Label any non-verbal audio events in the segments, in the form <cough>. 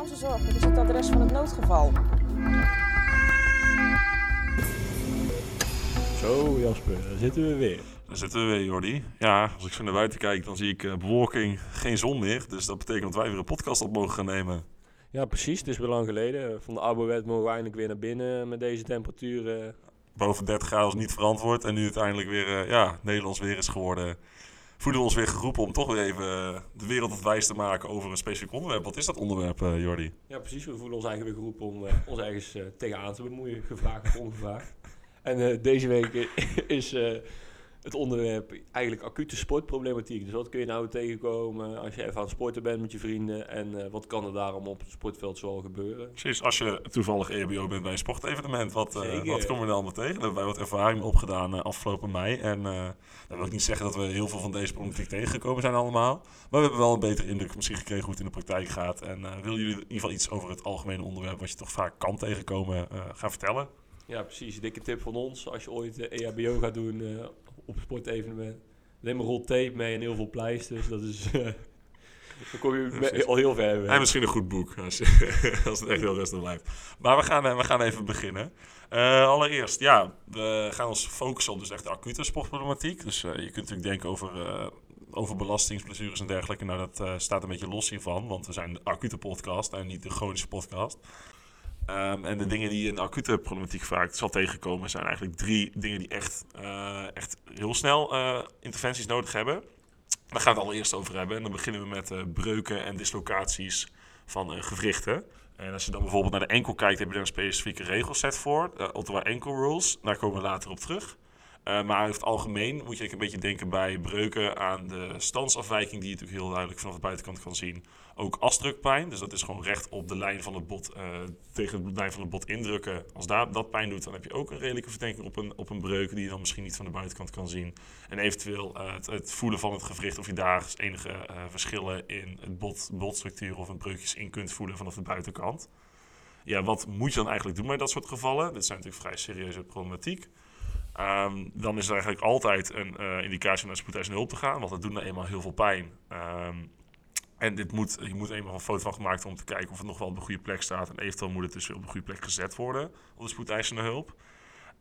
Dit is het adres van het noodgeval. Zo Jasper, daar zitten we weer. Daar zitten we weer, Jordi. Ja, als ik zo naar buiten kijk, dan zie ik uh, bewolking, geen zon meer. Dus dat betekent dat wij weer een podcast op mogen gaan nemen. Ja, precies. Het is weer lang geleden. Van de Arbowet mogen we eindelijk weer naar binnen met deze temperaturen. Boven 30 graden is niet verantwoord. En nu uiteindelijk weer uh, ja, Nederlands weer is geworden voelen we ons weer geroepen om toch weer even eh, de wereld wat wijs te maken over een specifiek onderwerp. Wat is dat onderwerp, uh, Jordi? Ja, precies. We voelen ons eigenlijk weer geroepen om uh, ons ergens tegenaan te bemoeien, gevraagd of ongevraagd. En deze week <laughs> is het onderwerp eigenlijk acute sportproblematiek. Dus wat kun je nou tegenkomen als je even aan het sporten bent met je vrienden en wat kan er daarom op het sportveld zoal gebeuren? Precies, als je toevallig EHBO bent bij een sportevenement, wat, wat kom je dan allemaal tegen? Daar hebben wij wat ervaring opgedaan afgelopen mei en dat wil ik niet zeggen dat we heel veel van deze problematiek tegengekomen zijn allemaal. Maar we hebben wel een betere indruk misschien gekregen hoe het in de praktijk gaat. En uh, willen jullie in ieder geval iets over het algemene onderwerp wat je toch vaak kan tegenkomen uh, gaan vertellen? Ja, precies. Dikke tip van ons. Als je ooit EHBO gaat doen uh, op een sportevenement. Neem een rol tape mee en heel veel pleisters. Dat is... Dan kom je <laughs> al heel ver. En misschien een goed boek, als, je, <laughs> als het echt heel rustig blijft. Maar we gaan, we gaan even beginnen. Uh, allereerst, ja, we gaan ons focussen op dus echt de acute sportproblematiek. Dus uh, je kunt natuurlijk denken over, uh, over belastingsblessures en dergelijke. Nou, dat staat een beetje los hiervan, want we zijn de acute podcast en niet de chronische podcast. Um, en de dingen die in acute problematiek vaak zal tegenkomen, zijn eigenlijk drie dingen die echt, echt heel snel interventies nodig hebben. Daar gaan we het allereerst over hebben. En dan beginnen we met breuken en dislocaties van gewrichten. En als je dan bijvoorbeeld naar de enkel kijkt, heb je daar een specifieke regelset voor. De Ottawa Enkel Rules. Daar komen we later op terug. Uh, maar in het algemeen moet je een beetje denken bij breuken aan de standsafwijking, die je natuurlijk heel duidelijk vanaf de buitenkant kan zien. Ook asdrukpijn, dus dat is gewoon recht op de lijn van het bot, uh, tegen de lijn van het bot indrukken. Als daar, dat pijn doet, dan heb je ook een redelijke verdenking op een, op een breuk die je dan misschien niet van de buitenkant kan zien. En eventueel uh, het, het, voelen van het gewricht, of je daar enige verschillen in het bot, botstructuur of een breukjes in kunt voelen vanaf de buitenkant. Ja, wat moet je dan eigenlijk doen bij dat soort gevallen? Dit zijn natuurlijk vrij serieuze problematiek. Um, dan is er eigenlijk altijd een uh, indicatie om naar spoedeisende hulp te gaan, want dat doet nou eenmaal heel veel pijn. Um, en dit moet, je moet eenmaal een foto van gemaakt om te kijken of het nog wel op de goede plek staat. En eventueel moet het dus op de goede plek gezet worden op de spoedeisende hulp.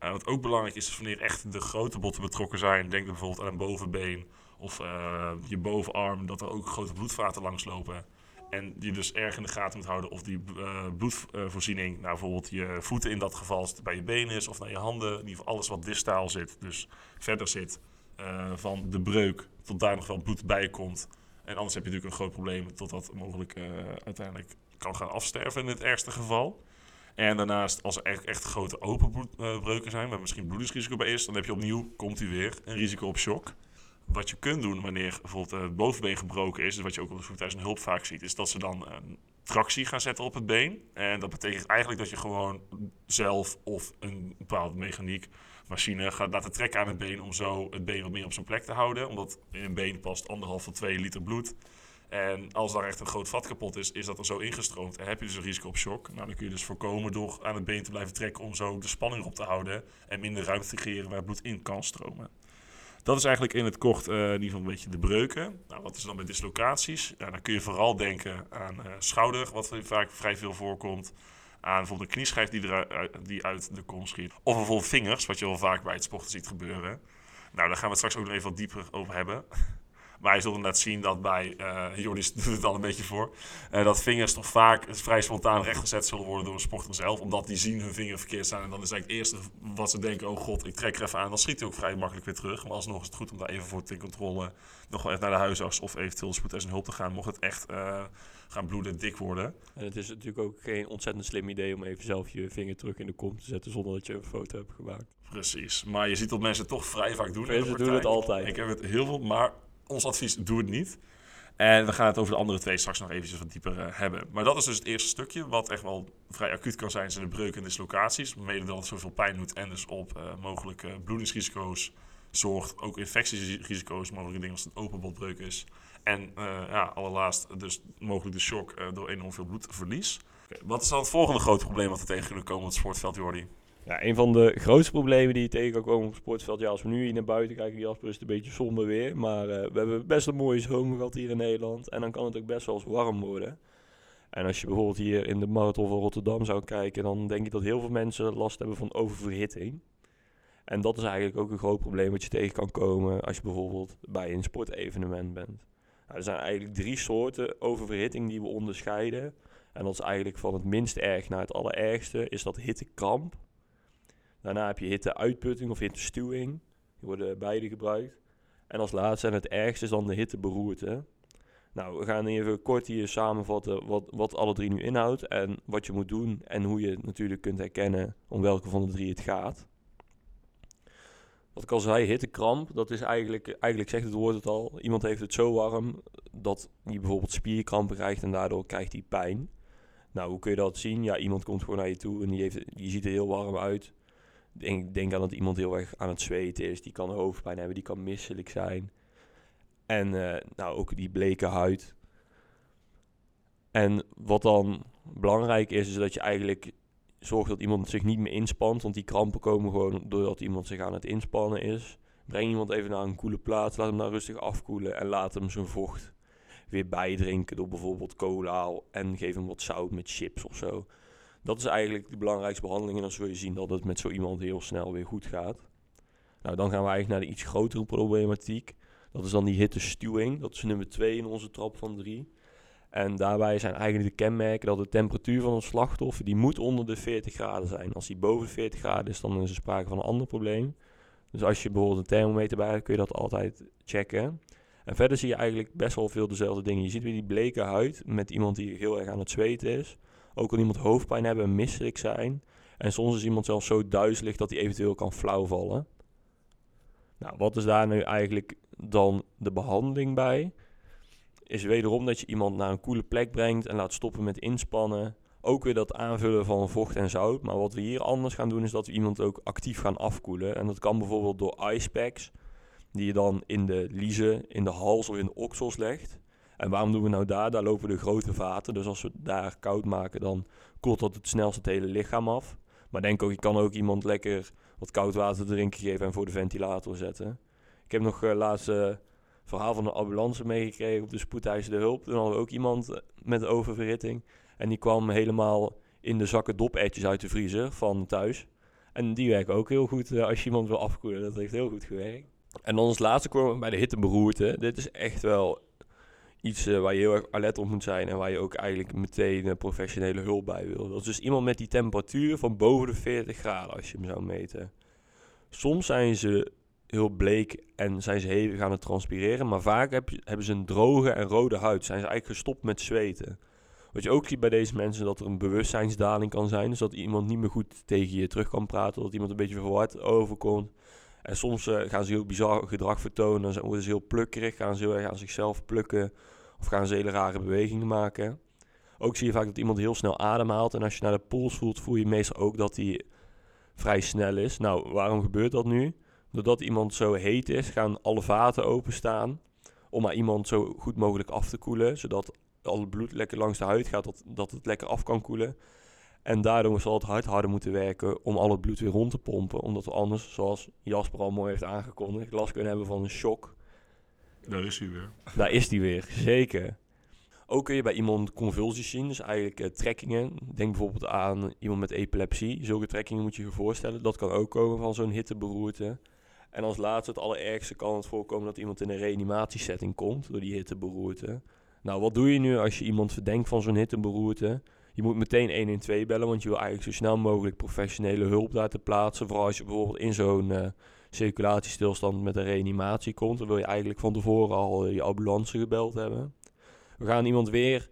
Uh, wat ook belangrijk is, is wanneer echt de grote botten betrokken zijn. Denk bijvoorbeeld aan een bovenbeen of uh, je bovenarm, dat er ook grote bloedvaten langslopen. En die dus erg in de gaten moet houden of die uh, bloedvoorziening, nou bijvoorbeeld je voeten in dat geval, als bij je benen is of naar je handen, in ieder geval alles wat distaal zit, dus verder zit uh, van de breuk, tot daar nog wel bloed bij komt. En anders heb je natuurlijk een groot probleem totdat mogelijk uh, uiteindelijk kan gaan afsterven in het ergste geval. En daarnaast, als er echt, echt grote open bloedbreuken zijn, waar misschien bloedingsrisico bij is, dan heb je opnieuw, komt u weer, een risico op shock wat je kunt doen wanneer bijvoorbeeld het bovenbeen gebroken is, dus wat je ook op de voertuig hulp vaak ziet, is dat ze dan een tractie gaan zetten op het been. En dat betekent eigenlijk dat je gewoon zelf of een bepaalde mechaniek, machine gaat laten trekken aan het been om zo het been wat meer op zijn plek te houden. Omdat in een been past anderhalf tot twee liter bloed. En als daar echt een groot vat kapot is, is dat er zo ingestroomd. En heb je dus een risico op shock. Nou, dan kun je dus voorkomen door aan het been te blijven trekken om zo de spanning op te houden. En minder ruimte te creëren waar bloed in kan stromen. Dat is eigenlijk in het kort uh, in ieder geval een beetje de breuken. Nou, wat is dan met dislocaties? Ja, dan kun je vooral denken aan uh, schouder, wat vaak vrij veel voorkomt. Aan bijvoorbeeld een knieschijf die, eruit, die uit de kom schiet. Of bijvoorbeeld vingers, wat je wel vaak bij het sporten ziet gebeuren. Nou, daar gaan we het straks ook nog even wat dieper over hebben. Maar je zult inderdaad zien dat bij, uh, Joris <laughs> doet het al een beetje voor, uh, dat vingers toch vaak vrij spontaan rechtgezet zullen worden door een sporter zelf. Omdat die zien hun vinger verkeerd staan. En dan is eigenlijk het eerste wat ze denken, oh god, ik trek er even aan. Dan schiet hij ook vrij makkelijk weer terug. Maar alsnog is het goed om daar even voor te controle nog wel even naar de huisarts of eventueel spoed en hulp te gaan. Mocht het echt uh, gaan bloeden, dik worden. En het is natuurlijk ook geen ontzettend slim idee om even zelf je vinger terug in de kom te zetten zonder dat je een foto hebt gemaakt. Precies, maar je ziet dat mensen toch vrij vaak doen. Mensen doen het altijd. Ik heb het heel veel, maar ons advies, doe het niet. En we gaan het over de andere twee straks nog eventjes wat dieper uh, hebben. Maar dat is dus het eerste stukje, wat echt wel vrij acuut kan zijn, zijn de breuken en dislocaties. Mede dat het zoveel pijn doet en dus op uh, mogelijke bloedingsrisico's zorgt. Ook infectierisico's, mogelijke dingen als het een open botbreuk is. En uh, ja, allerlaatst dus mogelijk de shock door enorm veel bloedverlies. Wat is dan het volgende grote probleem wat er tegen kunnen komen op het sportveld, Jordi? Een van de grootste problemen die je tegen kan komen op het sportveld. Ja, als we nu hier naar buiten kijken, Jasper, is het een beetje somber weer. Maar uh, we hebben best een mooie zomer gehad hier in Nederland. En dan kan het ook best wel eens warm worden. En als je bijvoorbeeld hier in de marathon van Rotterdam zou kijken, dan denk ik dat heel veel mensen last hebben van oververhitting. En dat is eigenlijk ook een groot probleem wat je tegen kan komen als je bijvoorbeeld bij een sportevenement bent. Nou, er zijn eigenlijk drie soorten oververhitting die we onderscheiden. En dat is eigenlijk van het minst erg naar het allerergste, is dat hittekramp. Daarna heb je hitteuitputting of hittestuwing. Die worden beide gebruikt. En als laatste en het ergste is dan de hitteberoerte. Nou, we gaan even kort hier samenvatten wat, wat alle drie nu inhoudt en wat je moet doen en hoe je natuurlijk kunt herkennen om welke van de drie het gaat. Wat ik al zei, hittekramp, dat is eigenlijk, eigenlijk zegt het woord het al, iemand heeft het zo warm dat hij bijvoorbeeld spierkrampen krijgt en daardoor krijgt hij pijn. Nou, hoe kun je dat zien? Ja, iemand komt gewoon naar je toe en die, heeft, die ziet er heel warm uit. Denk, denk aan dat iemand heel erg aan het zweten is, die kan hoofdpijn hebben, die kan misselijk zijn. En uh, nou, ook die bleke huid. En wat dan belangrijk is, is dat je eigenlijk zorgt dat iemand zich niet meer inspant. Want die krampen komen gewoon doordat iemand zich aan het inspannen is. Breng iemand even naar een koele plaats, laat hem daar rustig afkoelen en laat hem zijn vocht weer bijdrinken door bijvoorbeeld cola en geef hem wat zout met chips of zo. Dat is eigenlijk de belangrijkste behandeling en dan zul je zien dat het met zo iemand heel snel weer goed gaat. Nou, dan gaan we eigenlijk naar de iets grotere problematiek. Dat is dan die hittestuwing. Dat is nummer 2 in onze trap van 3. En daarbij zijn eigenlijk de kenmerken dat de temperatuur van een slachtoffer die moet onder de 40 graden zijn. Als die boven de 40 graden is, dan is er sprake van een ander probleem. Dus als je bijvoorbeeld een thermometer bij hebt, kun je dat altijd checken. En verder zie je eigenlijk best wel veel dezelfde dingen. Je ziet weer die bleke huid met iemand die heel erg aan het zweten is. Ook kan iemand hoofdpijn hebben en misselijk zijn. En soms is iemand zelfs zo duizelig dat hij eventueel kan flauwvallen. Nou, wat is daar nu eigenlijk dan de behandeling bij? Is wederom dat je iemand naar een koele plek brengt en laat stoppen met inspannen. Ook weer dat aanvullen van vocht en zout. Maar wat we hier anders gaan doen is dat we iemand ook actief gaan afkoelen. En dat kan bijvoorbeeld door icepacks. Die je dan in de liezen, in de hals of in de oksels legt. En waarom doen we nou daar? Daar lopen de grote vaten. Dus als we daar koud maken, dan koelt dat het snelst het hele lichaam af. Maar denk ook, je kan ook iemand lekker wat koud water drinken geven en voor de ventilator zetten. Ik heb nog uh, laatst uh, verhaal van de ambulance meegekregen op de spoedeisende hulp. Toen hadden we ook iemand eh, met oververhitting. En die kwam helemaal in de zakken dopetjes uit de vriezer van thuis. En die werken ook heel goed als je iemand wil afkoelen. Dat heeft heel goed gewerkt. En dan als laatste komen we bij de hitteberoerte. Dit is echt wel iets uh, waar je heel erg alert op moet zijn en waar je ook eigenlijk meteen uh, professionele hulp bij wil. Dat is dus iemand met die temperatuur van boven de 40 graden als je hem zou meten. Soms zijn ze heel bleek en zijn ze hevig aan het transpireren, maar vaak heb je, hebben ze een droge en rode huid. Zijn ze eigenlijk gestopt met zweten. Wat je ook ziet bij deze mensen, dat er een bewustzijnsdaling kan zijn. Dus dat iemand niet meer goed tegen je terug kan praten, dat iemand een beetje verward overkomt. En soms uh, gaan ze heel bizar gedrag vertonen, dan worden ze heel plukkerig, gaan ze heel erg aan zichzelf plukken of gaan ze hele rare bewegingen maken. Ook zie je vaak dat iemand heel snel ademhaalt en als je naar de pols voelt, voel je meestal ook dat hij vrij snel is. Nou, waarom gebeurt dat nu? Doordat iemand zo heet is, gaan alle vaten openstaan om maar iemand zo goed mogelijk af te koelen, zodat al het bloed lekker langs de huid gaat, dat, dat het lekker af kan koelen. En daardoor zal het hart harder moeten werken om al het bloed weer rond te pompen. Omdat we anders, zoals Jasper al mooi heeft aangekondigd, last kunnen hebben van een shock. Daar is hij weer. Daar is hij weer, zeker. Ook kun je bij iemand convulsies zien, dus eigenlijk uh, trekkingen. Denk bijvoorbeeld aan iemand met epilepsie. Zulke trekkingen moet je je voorstellen. Dat kan ook komen van zo'n hitteberoerte. En als laatste, het allerergste, kan het voorkomen dat iemand in een reanimatiesetting komt door die hitteberoerte. Nou, wat doe je nu als je iemand verdenkt van zo'n hitteberoerte? Je moet meteen 112 bellen, want je wil eigenlijk zo snel mogelijk professionele hulp daar te plaatsen. Vooral als je bijvoorbeeld in zo'n uh, circulatiestilstand met een reanimatie komt. Dan wil je eigenlijk van tevoren al je ambulance gebeld hebben. We gaan iemand weer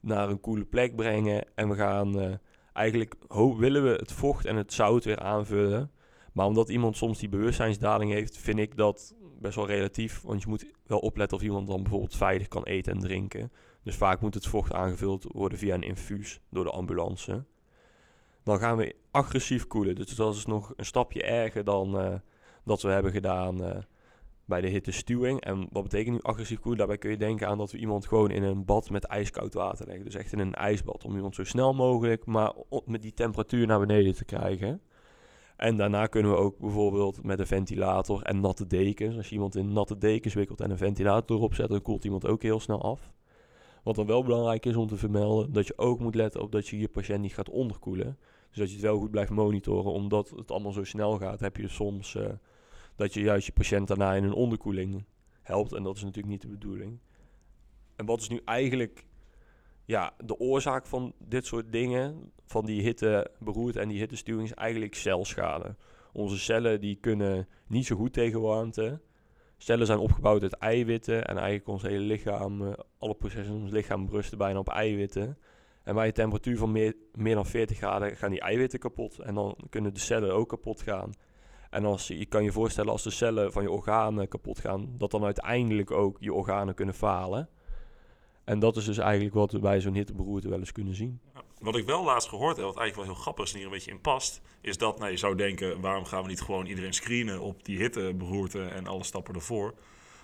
naar een koele plek brengen en we gaan uh, eigenlijk willen we het vocht en het zout weer aanvullen. Maar omdat iemand soms die bewustzijnsdaling heeft, vind ik dat best wel relatief. Want je moet wel opletten of iemand dan bijvoorbeeld veilig kan eten en drinken. Dus vaak moet het vocht aangevuld worden via een infuus door de ambulance. Dan gaan we agressief koelen. Dus dat is nog een stapje erger dan uh, dat we hebben gedaan uh, bij de hittestuwing. En wat betekent nu agressief koelen? Daarbij kun je denken aan dat we iemand gewoon in een bad met ijskoud water leggen. Dus echt in een ijsbad om iemand zo snel mogelijk, maar met die temperatuur naar beneden te krijgen. En daarna kunnen we ook bijvoorbeeld met een ventilator en natte dekens. Als je iemand in natte dekens wikkelt en een ventilator erop zet, dan koelt iemand ook heel snel af. Wat dan wel belangrijk is om te vermelden, dat je ook moet letten op dat je je patiënt niet gaat onderkoelen. Dus dat je het wel goed blijft monitoren, omdat het allemaal zo snel gaat, heb je soms uh, dat je juist je patiënt daarna in een onderkoeling helpt. En dat is natuurlijk niet de bedoeling. En wat is nu eigenlijk ja, de oorzaak van dit soort dingen, van die hitte beroerte en die hittestuwing, is eigenlijk celschade. Onze cellen die kunnen niet zo goed tegen warmte. Cellen zijn opgebouwd uit eiwitten en eigenlijk ons hele lichaam, uh, alle processen in ons lichaam rusten bijna op eiwitten. En bij een temperatuur van meer, meer dan 40 graden gaan die eiwitten kapot en dan kunnen de cellen ook kapot gaan. En als, je kan je voorstellen als de cellen van je organen kapot gaan, dat dan uiteindelijk ook je organen kunnen falen. En dat is dus eigenlijk wat we bij zo'n hitteberoerte wel eens kunnen zien. Wat ik wel laatst gehoord heb, wat eigenlijk wel heel grappig is en hier een beetje in past, is dat nou, je zou denken, waarom gaan we niet gewoon iedereen screenen op die hitteberoerte en alle stappen ervoor?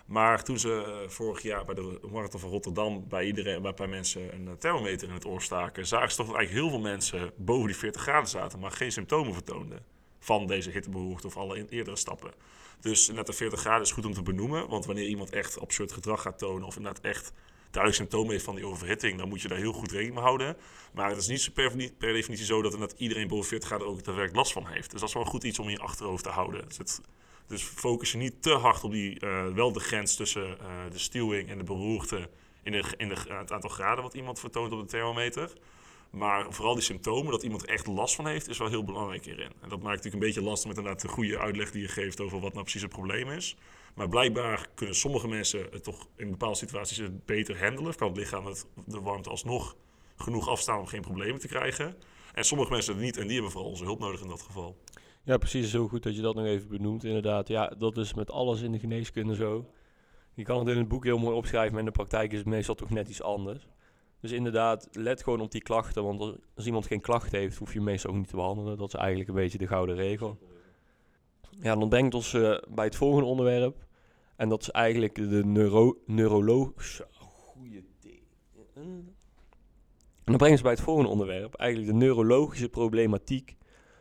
Maar toen ze uh, vorig jaar bij de Marathon van Rotterdam bij iedereen, bij, mensen een uh, thermometer in het oor staken, zagen ze toch dat eigenlijk heel veel mensen boven die 40 graden zaten, maar geen symptomen vertoonden van deze hitteberoerte of alle eerdere stappen. Dus net de 40 graden is goed om te benoemen, want wanneer iemand echt absurd gedrag gaat tonen of inderdaad echt duidelijk symptomen heeft van die overhitting, dan moet je daar heel goed rekening mee houden. Maar het is niet per, definitie zo dat, dat iedereen boven 40 graden ook daadwerkelijk last van heeft. Dus dat is wel goed iets om in je achterhoofd te houden. Dus, het, dus focus je niet te hard op die, uh, wel de grens tussen uh, de stuwing en de beroerte in, de, in de, het aantal graden wat iemand vertoont op de thermometer. Maar vooral die symptomen, dat iemand er echt last van heeft, is wel heel belangrijk hierin. En dat maakt natuurlijk een beetje lastig met inderdaad de goede uitleg die je geeft over wat nou precies het probleem is. Maar blijkbaar kunnen sommige mensen het toch in bepaalde situaties het beter handelen. Kan het lichaam het, de warmte alsnog genoeg afstaan om geen problemen te krijgen. En sommige mensen het niet en die hebben vooral onze hulp nodig in dat geval. Ja, precies. Zo goed dat je dat nog even benoemt. Inderdaad, ja, dat is met alles in de geneeskunde zo. Je kan het in het boek heel mooi opschrijven, maar in de praktijk is het meestal toch net iets anders. Dus inderdaad, let gewoon op die klachten. Want als iemand geen klachten heeft, hoef je meestal ook niet te behandelen. Dat is eigenlijk een beetje de gouden regel. Ja, dan brengt ons uh, bij het volgende onderwerp. En dat is eigenlijk de neuro neurologische... Goeie En dan brengen ze bij het volgende onderwerp. Eigenlijk de neurologische problematiek.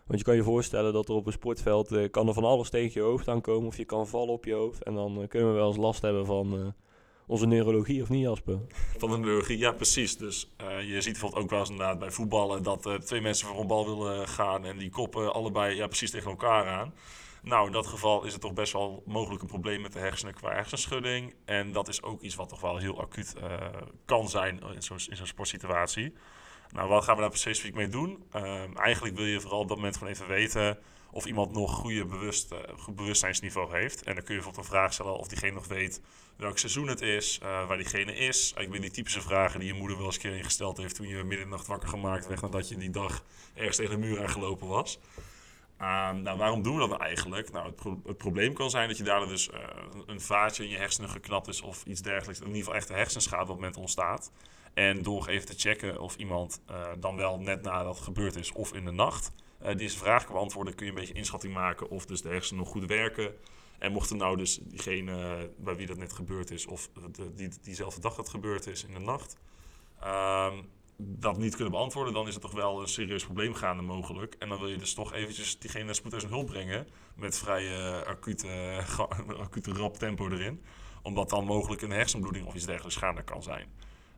Want je kan je voorstellen dat er op een sportveld... Uh, kan er van alles tegen je hoofd aankomen. Of je kan vallen op je hoofd. En dan uh, kunnen we wel eens last hebben van... Uh, onze neurologie of niet, Jasper? Van de neurologie, ja precies. Dus je ziet bijvoorbeeld ook wel eens inderdaad bij voetballen dat twee mensen voor een bal willen gaan en die koppen allebei ja, precies tegen elkaar aan. Nou, in dat geval is het toch best wel mogelijk een probleem met de hersenen qua hersenschudding. En dat is ook iets wat toch wel heel acuut uh, kan zijn in zo'n zo sportsituatie. Nou, wat gaan we daar specifiek mee doen? eigenlijk wil je vooral op dat moment gewoon even weten of iemand nog goede bewust, uh, goed bewustzijnsniveau heeft. En dan kun je bijvoorbeeld een vraag stellen of diegene nog weet welk seizoen het is, uh, waar diegene is. Ik ben die typische vragen die je moeder wel eens een keer ingesteld heeft toen je midden in de nacht wakker gemaakt werd nadat je die dag ergens tegen de muur aangelopen was. Uh, nou, waarom doen we dat eigenlijk? Nou, het, pro het, probleem kan zijn dat je daar dus uh, een vaatje in je hersenen geknapt is of iets dergelijks. In ieder geval echt een hersenschade op het moment ontstaat. En door even te checken of iemand uh, dan wel net nadat het gebeurd is of in de nacht uh, deze vraag kan beantwoorden, kun je een beetje inschatting maken of dus de hersenen nog goed werken. En mocht er nou dus diegene bij wie dat net gebeurd is, of de, die, diezelfde dag dat gebeurd is in de nacht, uh, dat niet kunnen beantwoorden, dan is het toch wel een serieus probleem gaande mogelijk. En dan wil je dus toch eventjes diegene en hulp brengen met vrij acute, <laughs> acute rap tempo erin. Omdat dan mogelijk een hersenbloeding of iets dergelijks gaande kan zijn.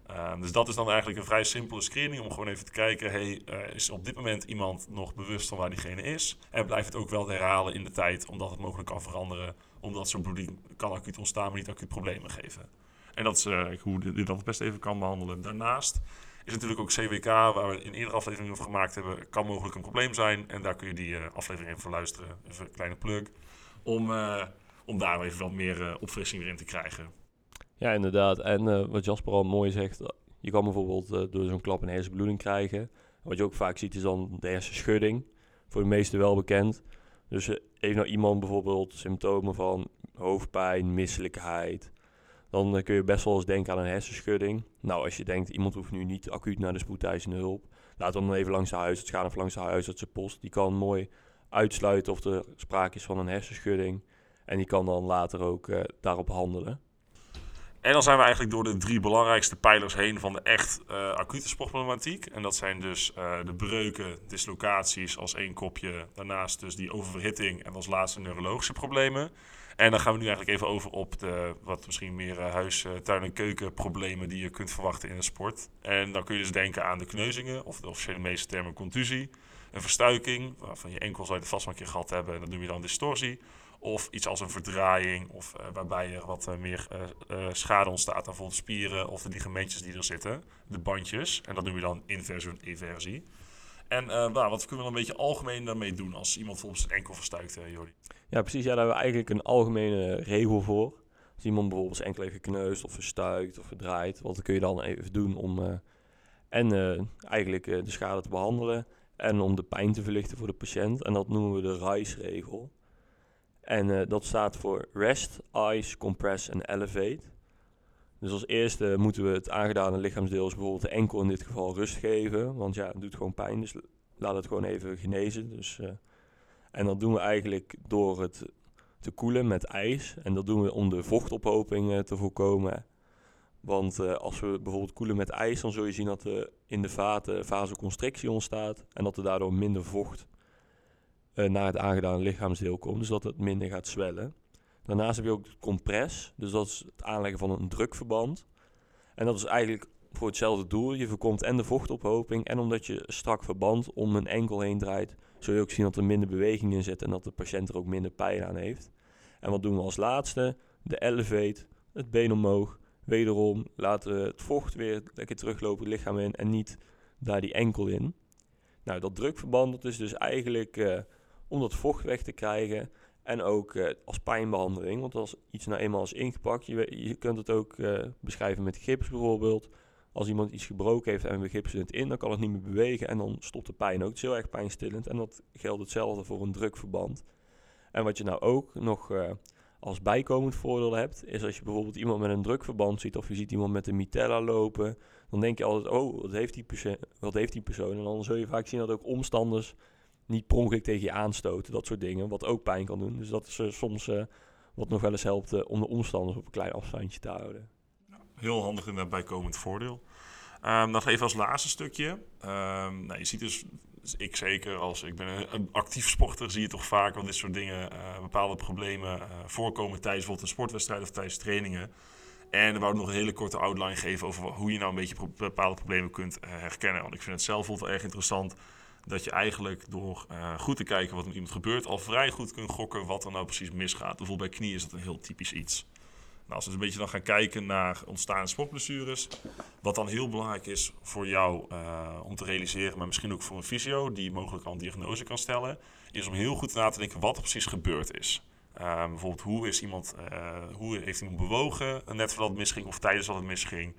Uh, dus dat is dan eigenlijk een vrij simpele screening om gewoon even te kijken: hey, uh, is op dit moment iemand nog bewust van waar diegene is? En blijft het ook wel herhalen in de tijd, omdat het mogelijk kan veranderen, omdat zo'n bloeding kan acuut ontstaan, maar niet acuut problemen geven. En dat is uh, hoe je dat het best even kan behandelen. Daarnaast is natuurlijk ook CWK, waar we in eerdere afleveringen over gemaakt hebben, kan mogelijk een probleem zijn. En daar kun je die aflevering even voor luisteren, even een kleine plug, om, om daar even wat meer opfrissing weer in te krijgen. Ja, inderdaad. En wat Jasper al mooi zegt, je kan bijvoorbeeld door zo'n klap een hersenbloeding krijgen. Wat je ook vaak ziet is dan de hersenschudding. Voor de meesten wel bekend. Dus heeft nou iemand bijvoorbeeld symptomen van hoofdpijn, misselijkheid... dan kun je best wel eens denken aan een hersenschudding. Nou, als je denkt, iemand hoeft nu niet acuut naar de spoedeisende hulp... laat dan even langs de huisarts gaan of langs de huisartsenpost. Die kan mooi uitsluiten of er sprake is van een hersenschudding... En die kan dan later ook daarop handelen. En dan zijn we eigenlijk door de drie belangrijkste pijlers heen van de echt uh, acute sportproblematiek. En dat zijn dus de breuken, dislocaties als één kopje. Daarnaast dus die oververhitting en als laatste neurologische problemen. En dan gaan we nu eigenlijk even over op de wat misschien meer uh, huis, tuin- en keukenproblemen die je kunt verwachten in een sport. En dan kun je dus denken aan de kneuzingen, of de officiële meeste termen contusie. Een verstuiking, waarvan je enkel zou je vast wel een keer gehad hebben. En dat noem je dan distorsie. Of iets als een verdraaiing, of uh, waarbij er wat meer schade ontstaat aan bijvoorbeeld spieren of de ligamentjes die er zitten, de bandjes. En dat noem je dan inversie en eversie. En nou, wat kunnen we dan een beetje algemeen daarmee doen als iemand bijvoorbeeld zijn enkel verstuikt, Jordi? Ja, precies. Ja, daar hebben we eigenlijk een algemene regel voor. Als iemand bijvoorbeeld zijn enkel heeft gekneusd of verstuikt of verdraaid, wat kun je dan even doen om en eigenlijk de schade te behandelen en om de pijn te verlichten voor de patiënt. En dat noemen we de RICE-regel. En uh, dat staat voor Rest, Ice, Compress en Elevate. Dus als eerste moeten we het aangedane lichaamsdeel, bijvoorbeeld de enkel in dit geval, rust geven. Want ja, het doet gewoon pijn, dus laat het gewoon even genezen. Dus, uh, en dat doen we eigenlijk door het te koelen met ijs. En dat doen we om de vochtophoping uh, te voorkomen. Want als we bijvoorbeeld koelen met ijs, dan zul je zien dat er in de vaten vasoconstrictie ontstaat. En dat er daardoor minder vocht naar het aangedane lichaamsdeel komt, dus dat het minder gaat zwellen. Daarnaast heb je ook compress, dus dat is het aanleggen van een drukverband. En dat is eigenlijk voor hetzelfde doel. Je voorkomt en de vochtophoping en omdat je strak verband om een enkel heen draait, zul je ook zien dat er minder beweging in zit en dat de patiënt er ook minder pijn aan heeft. En wat doen we als laatste? De elevate, het been omhoog. Wederom laten we het vocht weer lekker teruglopen het lichaam in en niet daar die enkel in. Nou, dat drukverband dat is dus eigenlijk uh, om dat vocht weg te krijgen. En ook uh, als pijnbehandeling. Want als iets nou eenmaal is ingepakt, je, je kunt het ook uh, beschrijven met gips bijvoorbeeld. Als iemand iets gebroken heeft en we gipsen het in, dan kan het niet meer bewegen en dan stopt de pijn ook. Het is heel erg pijnstillend en dat geldt hetzelfde voor een drukverband. En wat je nou ook nog uh, als bijkomend voordeel hebt, is als je bijvoorbeeld iemand met een drukverband ziet of je ziet iemand met een mitella lopen, dan denk je altijd, oh, wat heeft die, persoon, wat heeft die persoon? En dan zul je vaak zien dat ook omstanders niet per ongeluk tegen je aanstoten, dat soort dingen, wat ook pijn kan doen. Dus dat is uh, soms uh, wat nog wel eens helpt uh, om de omstanders op een klein afstandje te houden. Heel handig dat bijkomend voordeel. Um, nog even als laatste stukje. Um, nou, je ziet dus, ik zeker als ik ben een, actief sporter, zie je toch vaak dat dit soort dingen, bepaalde problemen voorkomen tijdens bijvoorbeeld een sportwedstrijd of tijdens trainingen. En dan wou ik nog een hele korte outline geven over hoe je nou een beetje bepaalde problemen kunt herkennen. Want ik vind het zelf wel erg interessant dat je eigenlijk door uh, goed te kijken wat met iemand gebeurt, al vrij goed kunt gokken wat er nou precies misgaat. Bijvoorbeeld bij knieën is dat een heel typisch iets. Nou, als we een beetje dan gaan kijken naar ontstaande sportblessures, wat dan heel belangrijk is voor jou uh, om te realiseren, maar misschien ook voor een fysio die mogelijk al een diagnose kan stellen, is om heel goed na te denken wat er precies gebeurd is. Uh, bijvoorbeeld hoe, is iemand, hoe heeft iemand bewogen net voordat het misging of tijdens dat het misging.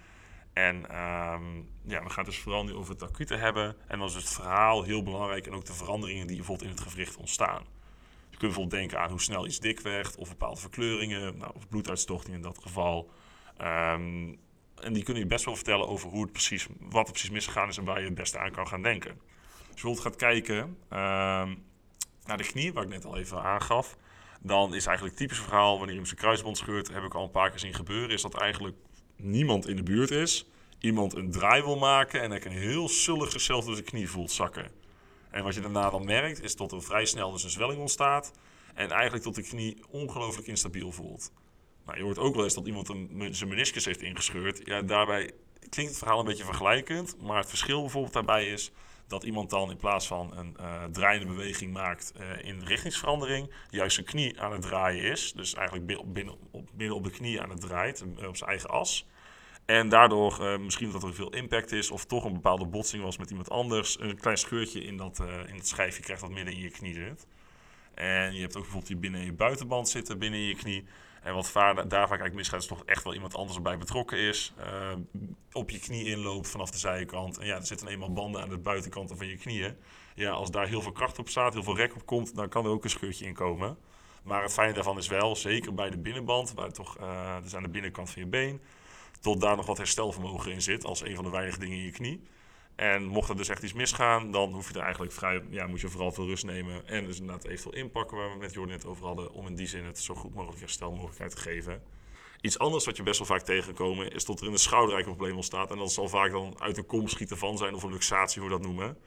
En um, ja, we gaan het dus vooral nu over het acute hebben. En dan is het verhaal heel belangrijk en ook de veranderingen die bijvoorbeeld in het gewricht ontstaan. Je kunt bijvoorbeeld denken aan hoe snel iets dik werd of bepaalde verkleuringen, nou, of bloeduitstochting in dat geval. Um, en die kunnen je best wel vertellen over hoe het precies, wat er precies misgegaan is en waar je het beste aan kan gaan denken. Als je bijvoorbeeld gaat kijken um, naar de knie, waar ik net al even aangaf, dan is eigenlijk het typische verhaal wanneer iemand zijn kruisband scheurt, heb ik al een paar keer zien gebeuren, is dat eigenlijk niemand in de buurt is, iemand een draai wil maken en ik een heel sullig zichzelf door zijn knie voelt zakken. En wat je daarna dan merkt, is dat er vrij snel dus een zwelling ontstaat en eigenlijk tot de knie ongelooflijk instabiel voelt. Nou, je hoort ook wel eens dat iemand een, zijn meniscus heeft ingescheurd. Ja, daarbij klinkt het verhaal een beetje vergelijkend, maar het verschil bijvoorbeeld daarbij is dat iemand dan in plaats van een uh, draaiende beweging maakt uh, in richtingsverandering, juist zijn knie aan het draaien is. Dus eigenlijk binnen, op, binnen op de knie aan het draait, uh, op zijn eigen as. En daardoor misschien dat er veel impact is of toch een bepaalde botsing was met iemand anders. Een klein scheurtje in, dat, in het schijfje krijgt dat midden in je knie zit. En je hebt ook bijvoorbeeld je binnen je buitenband zitten, binnen je knie. En wat vaar, daar vaak eigenlijk misgaat, is toch echt wel iemand anders erbij betrokken is. Uh, op je knie inloopt vanaf de zijkant. En ja, er zitten eenmaal banden aan de buitenkant van je knieën. Ja, als daar heel veel kracht op staat, heel veel rek op komt, dan kan er ook een scheurtje in komen. Maar het fijne daarvan is wel, zeker bij de binnenband, waar toch, uh, dus aan de binnenkant van je been, tot daar nog wat herstelvermogen in zit, als een van de weinige dingen in je knie. En mocht er dus echt iets misgaan, dan hoef je er eigenlijk vrij, ja, moet je vooral veel rust nemen. En dus inderdaad eventueel inpakken, waar we met Jordan net over hadden, om in die zin het zo goed mogelijk herstelmogelijkheid te geven. Iets anders wat je best wel vaak tegenkomen is dat er in de schouder een probleem ontstaat. En dat zal vaak dan uit een kom schieten van zijn of een luxatie, hoe we dat noemen.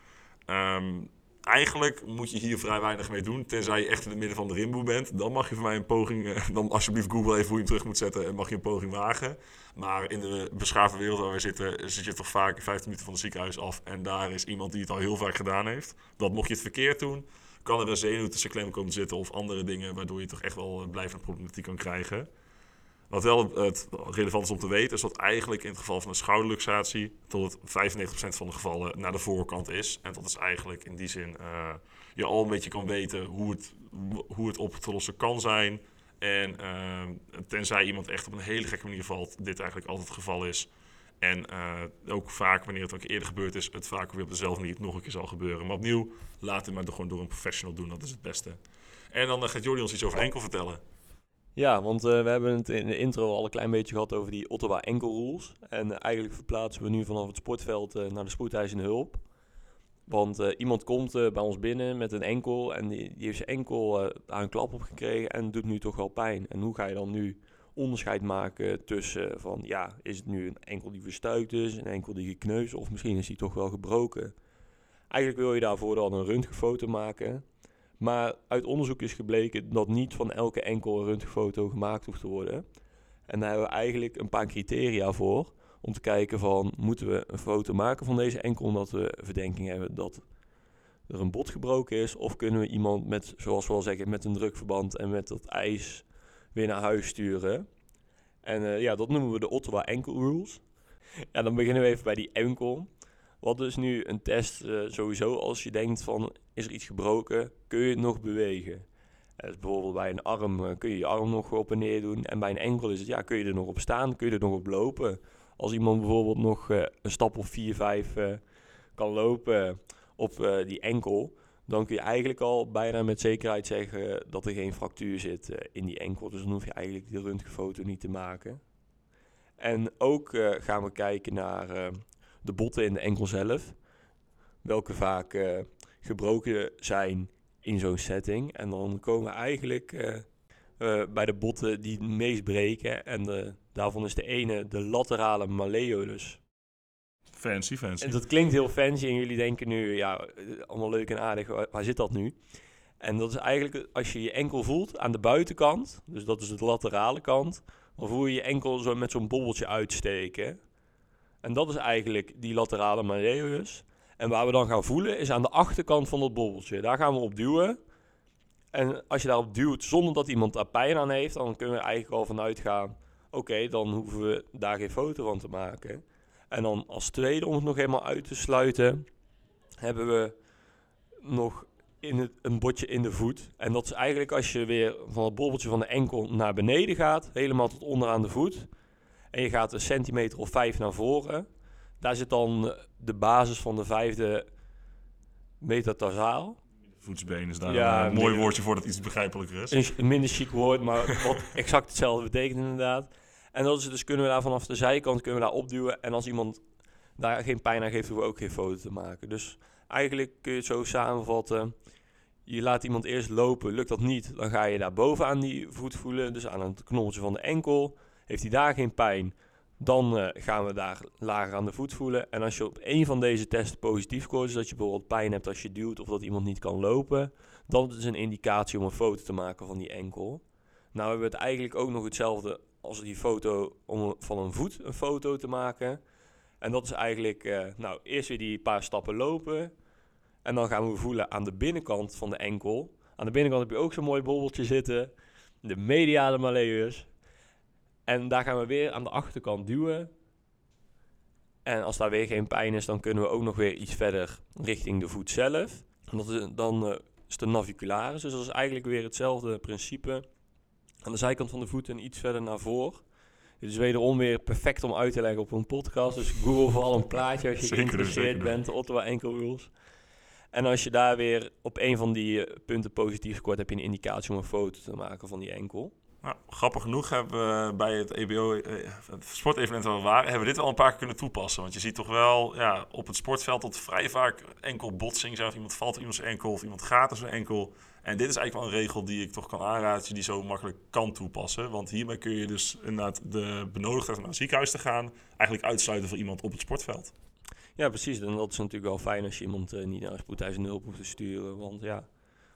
Ehm, eigenlijk moet je hier vrij weinig mee doen. Tenzij je echt in het midden van de rimboe bent. Dan mag je voor mij een poging. eh, Dan alsjeblieft Google even hoe je hem terug moet zetten. En mag je een poging wagen. Maar in de beschaafde wereld waar we zitten. zit je toch vaak 15 minuten van het ziekenhuis af. En daar is iemand die het al heel vaak gedaan heeft. Dat mocht je het verkeerd doen. Kan er een zenuw tussen klem komen te zitten. Of andere dingen. Waardoor je toch echt wel eh, blijvende problematiek kan krijgen. Wat wel het relevant is om te weten, is dat eigenlijk in het geval van een schouderluxatie tot 95% van de gevallen naar de voorkant is. En dat is eigenlijk in die zin eh, je al een beetje kan weten hoe het, hoe het op te lossen kan zijn. En eh, tenzij iemand echt op een hele gekke manier valt, dit eigenlijk altijd het geval is. En eh, ook vaak, wanneer het ook eerder gebeurd is, het vaak weer op dezelfde manier nog een keer zal gebeuren. Maar opnieuw, laat het maar gewoon door een professional doen, dat is het beste. En dan gaat Jordi ons iets over enkel vertellen. Ja, want eh, we hebben het in de intro al een klein beetje gehad over die Ottawa Enkel Rules. En eh, eigenlijk verplaatsen we nu vanaf het sportveld eh, naar de spoedeisende hulp. Want iemand komt bij ons binnen met een enkel en die, die heeft zijn enkel daar een klap op gekregen en doet nu toch wel pijn. En hoe ga je dan nu onderscheid maken tussen van ja, is het nu een enkel die verstuikt is, een enkel die gekneusd of misschien is die toch wel gebroken. Eigenlijk wil je daarvoor dan een röntgenfoto maken. Maar uit onderzoek is gebleken dat niet van elke enkel een röntgenfoto gemaakt hoeft te worden. En daar hebben we eigenlijk een paar criteria voor. Om te kijken van, moeten we een foto maken van deze enkel omdat we verdenking hebben dat er een bot gebroken is? Of kunnen we iemand met, zoals we al zeggen, met een drukverband en met dat ijs weer naar huis sturen? En eh, ja, dat noemen we de Ottawa Enkel Rules. Ja, dan beginnen we even bij die enkel. Wat is nu een test eh, sowieso als je denkt van is er iets gebroken, kun je het nog bewegen? Eh, dus bijvoorbeeld bij een arm eh, kun je je arm nog op en neer doen. En bij een enkel is het ja, kun je er nog op staan, kun je er nog op lopen. Als iemand bijvoorbeeld nog eh, een stap of 4, 5 eh, kan lopen op die enkel, dan kun je eigenlijk al bijna met zekerheid zeggen dat er geen fractuur zit in die enkel. Dus dan hoef je eigenlijk de röntgenfoto niet te maken. En ook gaan we kijken naar de botten in de enkel zelf. Welke vaak gebroken zijn in zo'n setting. En dan komen we eigenlijk eh, eh, bij de botten die het meest breken. En de, daarvan is de ene de laterale malleolus. Fancy, fancy. En dat klinkt heel fancy en jullie denken nu, ja, allemaal leuk en aardig, waar, waar zit dat nu? En dat is eigenlijk als je je enkel voelt aan de buitenkant, dus dat is de laterale kant, dan voel je je enkel zo met zo'n bobbeltje uitsteken. En dat is eigenlijk die laterale malleolus. En waar we dan gaan voelen is aan de achterkant van dat bobbeltje. Daar gaan we op duwen. En als je daarop duwt zonder dat iemand daar pijn aan heeft, dan kunnen we eigenlijk al vanuit gaan, oké, dan hoeven we daar geen foto van te maken. En dan als tweede, om het nog helemaal uit te sluiten, hebben we nog in het, een botje in de voet. En dat is eigenlijk als je weer van het bobbeltje van de enkel naar beneden gaat, helemaal tot onderaan de voet. En je gaat een centimeter of vijf naar voren. Daar zit dan de basis van de vijfde metatarsaal. Voetsbeen is daar Ja, een eh, mooi woordje voor dat iets begrijpelijker is. Een, minder chic woord, maar wat <laughs> exact hetzelfde betekent inderdaad. En dat is dus kunnen we daar vanaf de zijkant kunnen we daar opduwen. En als iemand daar geen pijn aan geeft, hoeven we ook geen foto te maken. Dus eigenlijk kun je het zo samenvatten. Je laat iemand eerst lopen, lukt dat niet, dan ga je daar boven aan die voet voelen. Dus aan het knobbeltje van de enkel. Heeft hij daar geen pijn, dan eh, gaan we daar lager aan de voet voelen. En als je op één van deze testen positief scoort, dat je bijvoorbeeld pijn hebt als je duwt of dat iemand niet kan lopen, dan is een indicatie om een foto te maken van die enkel. Nou hebben we het eigenlijk ook nog hetzelfde als die foto om van een voet een foto te maken. En dat is eigenlijk, eh, nou, eerst weer die paar stappen lopen. En dan gaan we voelen aan de binnenkant van de enkel. Aan de binnenkant heb je ook zo'n mooi bobbeltje zitten. De mediale malleus. En daar gaan we weer aan de achterkant duwen. En als daar weer geen pijn is, dan kunnen we ook nog weer iets verder richting de voet zelf. En dat is, dan eh, is de navicularis. Dus dat is eigenlijk weer hetzelfde principe. Aan de zijkant van de voet en iets verder naar voren. Dit is wederom weer perfect om uit te leggen op een podcast. Dus Google vooral een plaatje als je Zeker geïnteresseerd zeker bent. Ottawa Enkel Rules. En als je daar weer op een van die eh, punten positief scoort, heb je een indicatie om een foto te maken van die enkel. Nou, grappig genoeg hebben we bij het EBO, eh, het sportevenement waar we waren, hebben we dit al een paar keer kunnen toepassen. Want je ziet toch wel ja, op het sportveld dat vrij vaak enkel botsing zijn. Of iemand valt op iemands enkel of iemand gaat op zijn enkel. En dit is eigenlijk wel een regel die ik toch kan aanraden, die zo makkelijk kan toepassen. Want hiermee kun je dus inderdaad de benodigdheid om naar het ziekenhuis te gaan, eigenlijk uitsluiten voor iemand op het sportveld. Ja, precies. En dat is natuurlijk wel fijn als je iemand eh, niet naar een spoedeisende hulp hoeft te sturen. Want ja,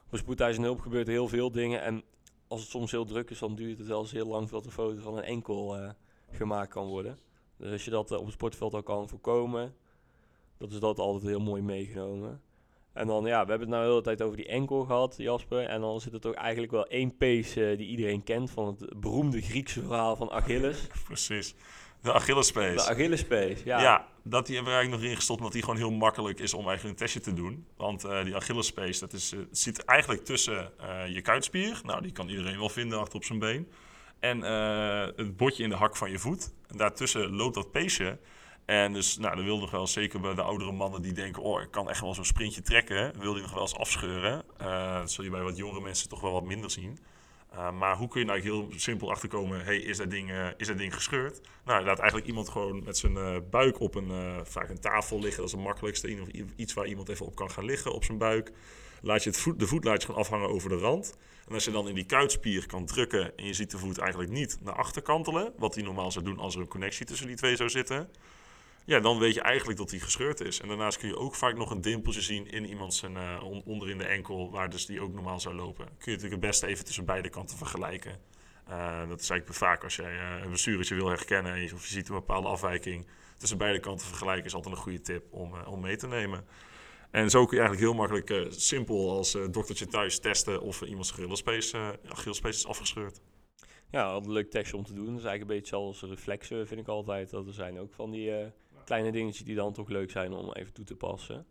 op een spoedeisende hulp gebeurt heel veel dingen. En als het soms heel druk is, dan duurt het wel eens heel lang voordat de foto van een enkel eh, gemaakt kan worden. Dus als je dat eh, op het sportveld al kan voorkomen, dat is dat altijd heel mooi meegenomen. En dan, ja, we hebben het nou de hele tijd over die enkel gehad, Jasper. En dan zit er toch eigenlijk wel één pace die iedereen kent van het beroemde Griekse verhaal van Achilles. <laughs> Precies. De Achillespees. De Achillespees, ja. Ja, dat die hebben we eigenlijk nog ingestopt omdat die gewoon heel makkelijk is om eigenlijk een testje te doen. Want uh, die Achillespees, dat is, uh, zit eigenlijk tussen uh, je kuitspier. Nou, die kan iedereen wel vinden achter op zijn been. En het botje in de hak van je voet. En daartussen loopt dat peesje. En dus, nou, dan wil nog wel zeker bij de oudere mannen die denken... oh, ik kan echt wel zo'n sprintje trekken. Wil die nog wel eens afscheuren. dat zul je bij wat jongere mensen toch wel wat minder zien. Uh, maar hoe kun je nou heel simpel achterkomen, hey, is, dat ding, uh, is dat ding gescheurd? Nou, laat eigenlijk iemand gewoon met zijn uh, buik op een, vaak een tafel liggen. Dat is het makkelijkste. Iets waar iemand even op kan gaan liggen, op zijn buik. Laat je voet, de voet laat je gewoon afhangen over de rand. En als je dan in die kuitspier kan drukken en je ziet de voet eigenlijk niet naar achter kantelen, wat hij normaal zou doen als er een connectie tussen die twee zou zitten, ja, dan weet je eigenlijk dat die gescheurd is. En daarnaast kun je ook vaak nog een dimpeltje zien in iemand zijn uh, onder in de enkel, waar dus die ook normaal zou lopen. Kun je natuurlijk het beste even tussen beide kanten vergelijken. Uh, dat is eigenlijk vaak als jij uh, een blessuretje wil herkennen of je ziet een bepaalde afwijking. Tussen beide kanten vergelijken is altijd een goede tip om, om mee te nemen. En zo kun je eigenlijk heel makkelijk, simpel als doktertje thuis testen of iemands Achillespees is afgescheurd. Ja, een leuk testje om te doen. Dat is eigenlijk een beetje zoals reflexen, vind ik altijd. Dat er zijn ook van die kleine dingetjes die dan toch leuk zijn om even toe te passen.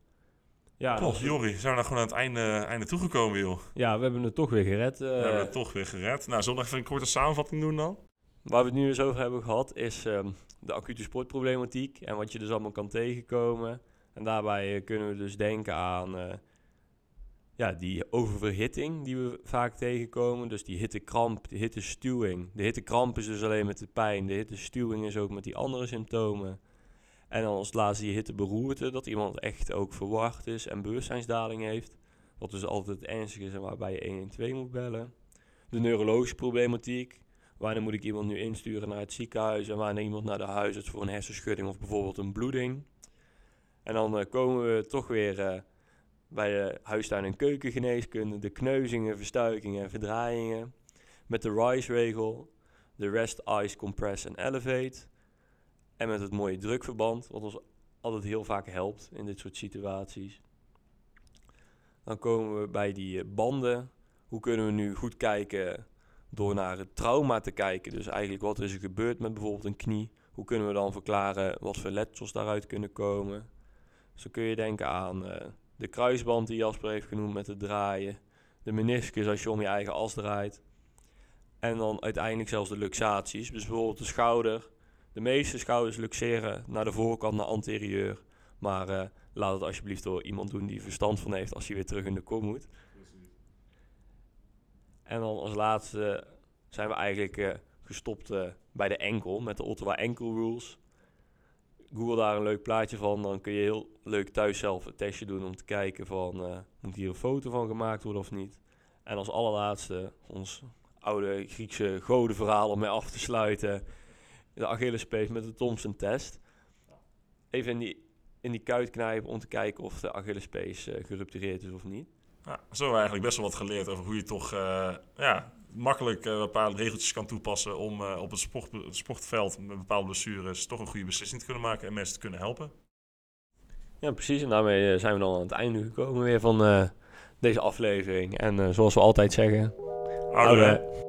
Ja, Toch, Jori, zijn we nou gewoon aan het einde, einde toegekomen, joh? Ja, we hebben het toch weer gered. Uh, we hebben het toch weer gered. Nou, zullen we even een korte samenvatting doen dan? Waar we het nu eens over hebben gehad, is um, de acute sportproblematiek en wat je dus allemaal kan tegenkomen. En daarbij uh, kunnen we dus denken aan uh, ja, die oververhitting die we vaak tegenkomen. Dus die hittekramp, de hittestuwing. De hittekramp is dus alleen met de pijn. De hittestuwing is ook met die andere symptomen. En dan als laatste die hitteberoerte, dat iemand echt ook verwacht is en bewustzijnsdaling heeft. Wat dus altijd ernstig is en waarbij je 112 moet bellen. De neurologische problematiek. Wanneer moet ik iemand nu insturen naar het ziekenhuis en wanneer iemand naar de huisarts voor een hersenschudding of bijvoorbeeld een bloeding. En dan uh, komen we toch weer uh, bij de huistuin- en keukengeneeskunde, de kneuzingen, verstuikingen en verdraaiingen. Met de RISE-regel, de Rest, Ice, Compress en Elevate. En met het mooie drukverband, wat ons altijd heel vaak helpt in dit soort situaties. Dan komen we bij die eh, banden. Hoe kunnen we nu goed kijken door naar het trauma te kijken? Dus eigenlijk wat is er gebeurd met bijvoorbeeld een knie? Hoe kunnen we dan verklaren wat voor letsels daaruit kunnen komen? Zo kun je denken aan uh, de kruisband die Jasper heeft genoemd met het draaien. De meniscus als je om je eigen as draait. En dan uiteindelijk zelfs de luxaties. Dus bijvoorbeeld de schouder de meeste schouders luxeren naar de voorkant, naar anterieur. Maar uh, laat het alsjeblieft door iemand doen die verstand van heeft als hij weer terug in de kom moet. En dan als laatste zijn we eigenlijk uh, gestopt uh, bij de enkel met de Ottawa Enkel Rules. Google daar een leuk plaatje van, dan kun je heel leuk thuis zelf een testje doen om te kijken van moet hier een foto van gemaakt worden of niet. En als allerlaatste ons oude Griekse godenverhaal om mee af te sluiten de Achillespees met de Thompson-test. Even in die, in die kuit knijpen om te kijken of de Achillespees uh, geruptureerd is of niet. Ja, zo hebben we eigenlijk best wel wat geleerd over hoe je toch uh, ja, makkelijk uh, bepaalde regeltjes kan toepassen om op het, sport, het sportveld met bepaalde blessures toch een goede beslissing te kunnen maken en mensen te kunnen helpen. Ja, precies. En daarmee zijn we dan aan het einde gekomen weer van deze aflevering. En zoals we altijd zeggen, houden.